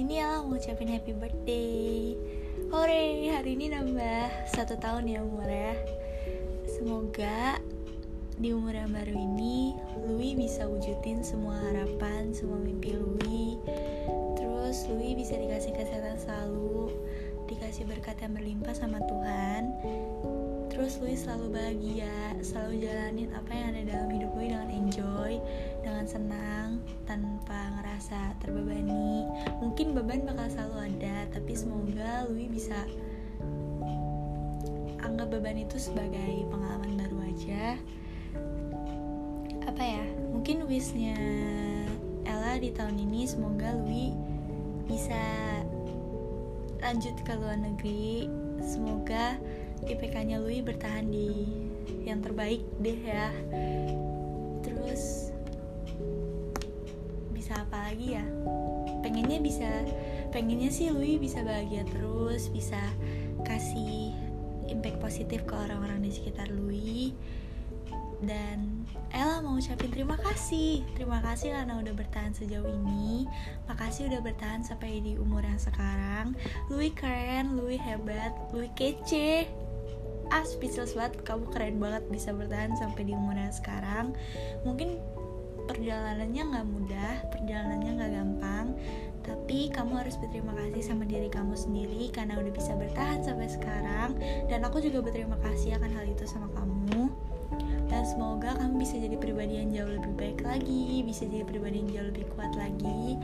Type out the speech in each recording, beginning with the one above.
ngucapin happy birthday. Hore, hari ini nambah satu tahun ya umurnya Semoga di umur yang baru ini Louis bisa wujudin semua harapan, semua mimpi Louis Terus Louis bisa dikasih kesehatan selalu Dikasih berkat yang berlimpah sama Tuhan Terus Louis selalu bahagia, selalu jalanin apa yang ada dalam hidup Louis dengan enjoy Dengan senang, tanpa ngerasa terbebani. Mungkin beban bakal selalu ada tapi semoga Louis bisa anggap beban itu sebagai pengalaman baru aja. Apa ya? Mungkin wishnya Ella di tahun ini semoga Louis bisa lanjut ke luar negeri. Semoga IPK-nya Louis bertahan di yang terbaik deh ya. Terus bisa apa lagi ya? Pengennya bisa pengennya sih Louis bisa bahagia terus bisa kasih impact positif ke orang-orang di sekitar Louis dan Ella mau ucapin terima kasih. Terima kasih karena udah bertahan sejauh ini. Makasih udah bertahan sampai di umur yang sekarang. Louis keren Louis hebat Louis kece ah speechless banget. Kamu keren banget bisa bertahan sampai di umur yang sekarang. Mungkin perjalanannya nggak mudah perjalanannya nggak gampang tapi kamu harus berterima kasih sama diri kamu sendiri karena udah bisa bertahan sampai sekarang. Dan aku juga berterima kasih akan hal itu sama kamu. Dan semoga kamu bisa jadi pribadi yang jauh lebih baik lagi bisa jadi pribadi yang jauh lebih kuat lagi.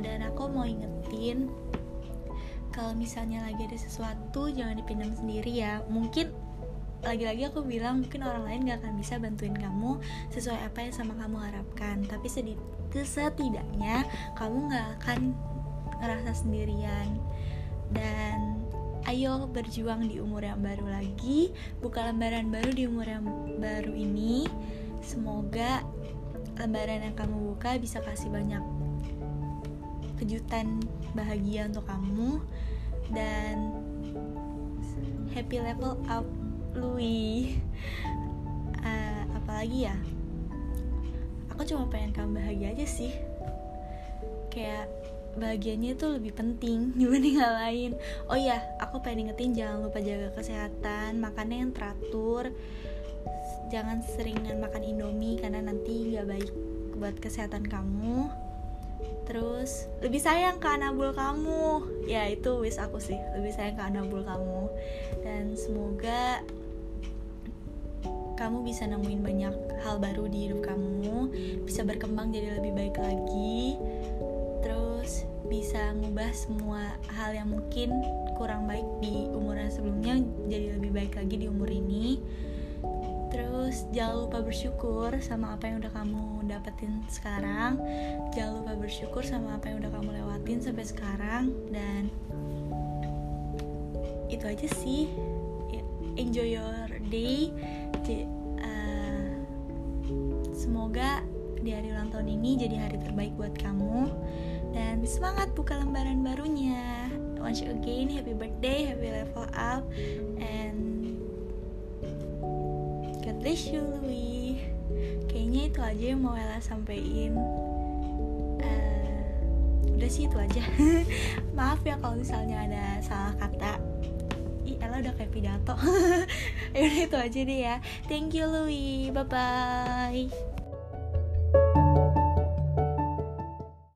Dan aku mau ingetin kalau misalnya lagi ada sesuatu jangan dipendam sendiri ya. Mungkin lagi-lagi aku bilang mungkin orang lain gak akan bisa bantuin kamu sesuai apa yang sama kamu harapkan. Tapi setidaknya kamu gak akan ngerasa sendirian. Dan ayo berjuang di umur yang baru lagi. Buka lembaran baru di umur yang baru ini. Semoga lembaran yang kamu buka bisa kasih banyak kejutan bahagia untuk kamu dan happy level up Louis uh, apalagi ya? Aku cuma pengen kamu bahagia aja sih. Kayak bahagianya itu lebih penting dibanding hal lain. Oh ya aku pengen ingetin jangan lupa jaga kesehatan makannya yang teratur. Jangan seringan makan indomie karena nanti nggak baik buat kesehatan kamu terus lebih sayang ke anabul kamu. Ya itu wish aku sih. Lebih sayang ke anabul kamu. Dan semoga kamu bisa nemuin banyak hal baru di hidup kamu. Bisa berkembang jadi lebih baik lagi. Terus bisa ngubah semua hal yang mungkin kurang baik di umur yang sebelumnya jadi lebih baik lagi di umur ini terus jangan lupa bersyukur sama apa yang udah kamu dapetin sekarang. Jangan lupa bersyukur sama apa yang udah kamu lewatin sampai sekarang. Dan itu aja sih. Enjoy your day. Uh, semoga di hari ulang tahun ini jadi hari terbaik buat kamu. Dan semangat buka lembaran barunya. Once again happy birthday happy level up and Bless you Louis. Kayaknya itu aja yang mau Ella sampein. Uh, udah sih itu aja. Maaf ya kalau misalnya ada salah kata. Ih Ella udah kayak pidato. Yaudah itu aja deh ya. Thank you Louis. Bye bye